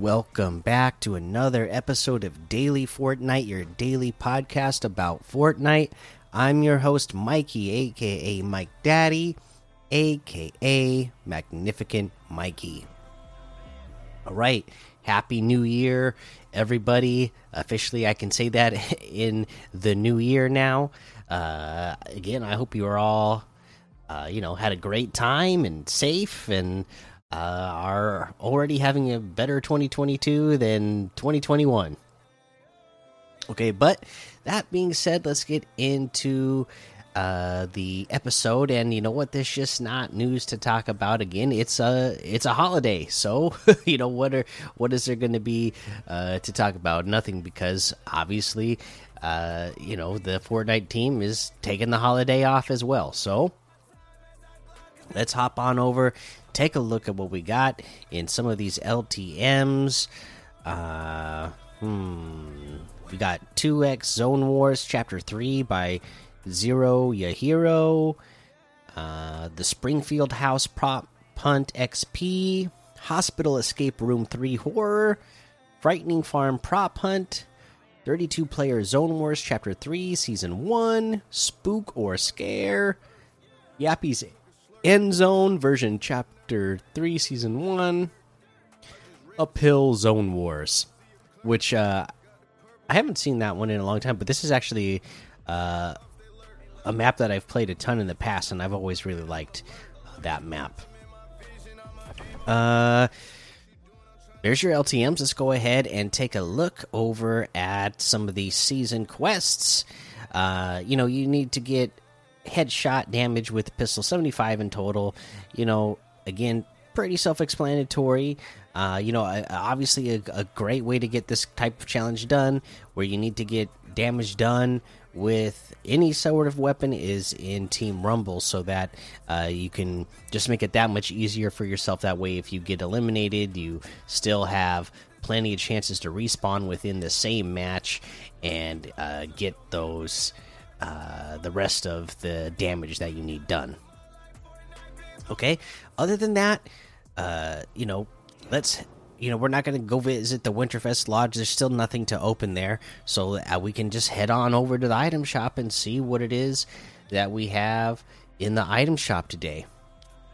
Welcome back to another episode of Daily Fortnite, your daily podcast about Fortnite. I'm your host, Mikey, aka Mike Daddy, aka Magnificent Mikey. All right, Happy New Year, everybody. Officially, I can say that in the new year now. Uh, again, I hope you are all, uh, you know, had a great time and safe and uh, are already having a better 2022 than 2021. Okay, but that being said, let's get into uh the episode. And you know what? There's just not news to talk about again. It's a it's a holiday. So you know what are what is there going to be uh to talk about? Nothing because obviously uh you know the Fortnite team is taking the holiday off as well. So let's hop on over take a look at what we got in some of these LTMs uh hmm. We got 2x Zone Wars Chapter 3 by Zero Yahiro, uh, the Springfield House Prop Hunt XP, Hospital Escape Room 3 Horror, Frightening Farm Prop Hunt, 32 Player Zone Wars Chapter 3 Season 1, Spook or Scare, Yappy's End Zone Version Chapter 3 Season 1, Uphill Zone Wars, which uh, I haven't seen that one in a long time, but this is actually. Uh, a map that I've played a ton in the past, and I've always really liked that map. Uh, there's your LTMs. Let's go ahead and take a look over at some of these season quests. Uh, you know, you need to get headshot damage with pistol 75 in total. You know, again, pretty self-explanatory. Uh, you know, obviously a, a, great way to get this type of challenge done, where you need to get damage done with any sort of weapon, is in Team Rumble, so that uh, you can just make it that much easier for yourself. That way, if you get eliminated, you still have plenty of chances to respawn within the same match and uh, get those uh, the rest of the damage that you need done. Okay. Other than that, uh, you know, let's you know we're not going to go visit the winterfest lodge. There's still nothing to open there. So uh, we can just head on over to the item shop and see what it is that we have in the item shop today.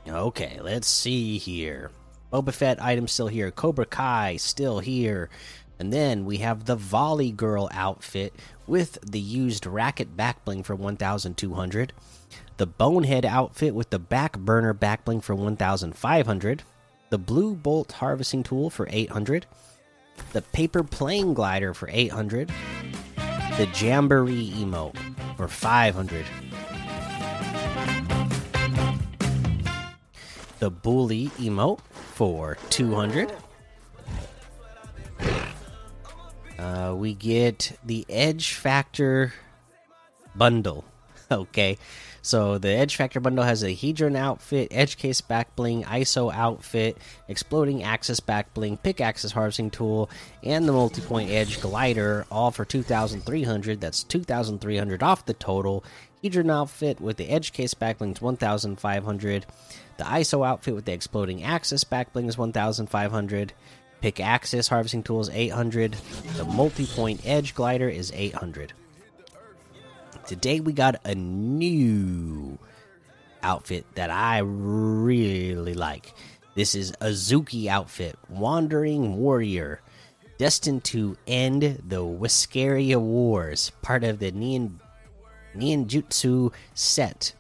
Okay let's see here. Boba Fett item still here. Cobra Kai still here and then we have the Volley Girl outfit with the used racket back bling for 1200 the Bonehead outfit with the back burner back bling for 1500 the blue bolt harvesting tool for 800 the paper plane glider for 800 the jamboree emote for 500 the bully emote for 200 uh, we get the edge factor bundle okay so the Edge Factor bundle has a Hedron outfit, Edge Case back bling, ISO outfit, Exploding Axis back bling, Pickaxes harvesting tool, and the multi point Edge glider, all for 2,300. That's 2,300 off the total. Hedron outfit with the Edge Case back bling is 1,500. The ISO outfit with the Exploding Axis back bling is 1,500. Pickaxes harvesting tools 800. The multi point Edge glider is 800. Today we got a new outfit that I really like. This is Azuki outfit, Wandering Warrior, destined to end the Wiscaria Wars, part of the Nien Jutsu set.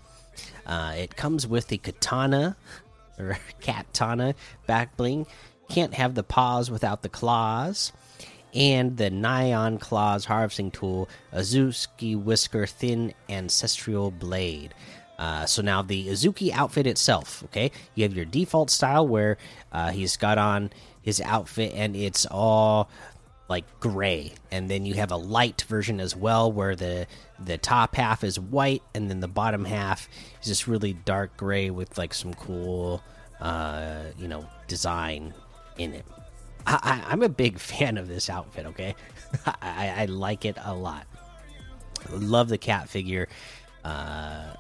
Uh, it comes with the katana or katana back bling. Can't have the paws without the claws. And the Nyan Claws harvesting tool, Azuki Whisker Thin Ancestral Blade. Uh, so now the Azuki outfit itself, okay, you have your default style where uh, he's got on his outfit and it's all like gray, and then you have a light version as well where the the top half is white and then the bottom half is just really dark gray with like some cool, uh, you know, design in it. I, am a big fan of this outfit. Okay, I, I, like it a lot. Love the cat figure, uh,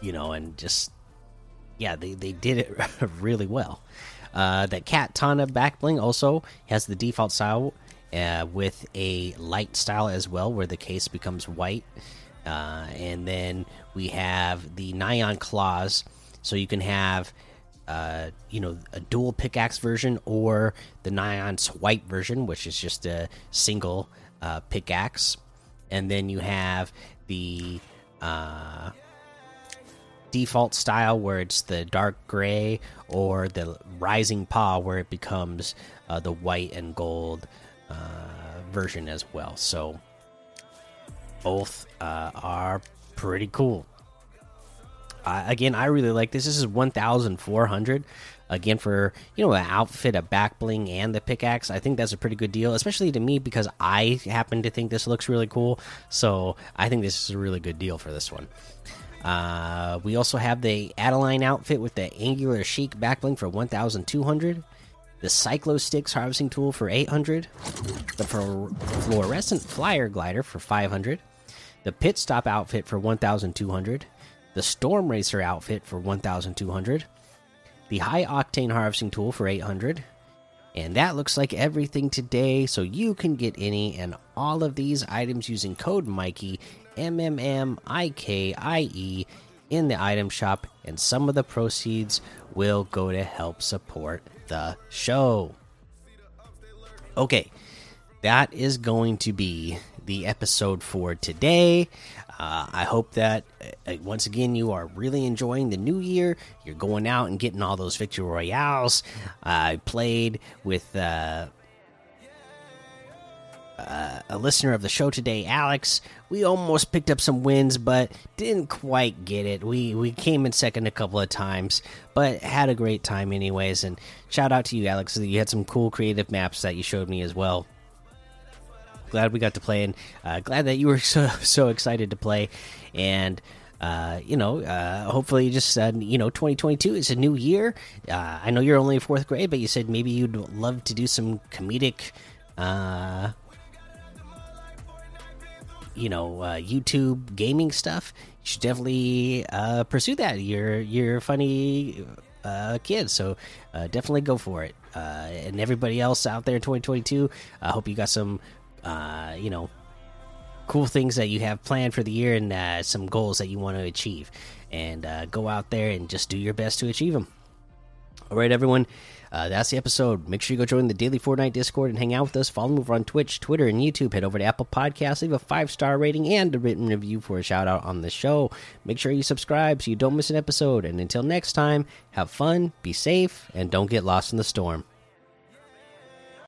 you know, and just yeah, they they did it really well. Uh, the Katana back bling also has the default style uh, with a light style as well, where the case becomes white. Uh, and then we have the Nyan claws, so you can have, uh, you know, a dual pickaxe version or the Nyan's white version, which is just a single uh, pickaxe. And then you have the uh, default style where it's the dark gray or the rising paw where it becomes uh, the white and gold uh, version as well. So both are pretty cool. Again, I really like this. This is 1,400. Again, for you know, an outfit, a back bling, and the pickaxe, I think that's a pretty good deal, especially to me because I happen to think this looks really cool. So I think this is a really good deal for this one. Uh, we also have the Adeline outfit with the Angular Chic back bling for 1,200 the Cyclo Sticks harvesting tool for 800, the fluorescent flyer glider for 500, the pit stop outfit for 1200, the storm racer outfit for 1200, the high octane harvesting tool for 800. And that looks like everything today, so you can get any and all of these items using code Mikey M M M I K I E in the item shop, and some of the proceeds will go to help support the show. Okay, that is going to be the episode for today. Uh, I hope that uh, once again you are really enjoying the new year. You're going out and getting all those victory royales. I played with uh, uh, a listener of the show today, Alex. We almost picked up some wins, but didn't quite get it. We we came in second a couple of times, but had a great time anyways. And shout out to you, Alex. You had some cool creative maps that you showed me as well. Glad we got to play, and uh, glad that you were so so excited to play. And uh, you know, uh, hopefully, just uh, you know, 2022 is a new year. Uh, I know you're only fourth grade, but you said maybe you'd love to do some comedic uh you know uh, YouTube gaming stuff, you should definitely uh, pursue that. You're you're funny uh, kid, so uh, definitely go for it. Uh, and everybody else out there in 2022, I hope you got some uh, you know cool things that you have planned for the year and some goals that you want to achieve. And go out there and just do your best to achieve them. All right, everyone. Uh, that's the episode. Make sure you go join the Daily Fortnite Discord and hang out with us. Follow me over on Twitch, Twitter, and YouTube. Head over to Apple Podcasts, leave a five star rating and a written review for a shout out on the show. Make sure you subscribe so you don't miss an episode. And until next time, have fun, be safe, and don't get lost in the storm.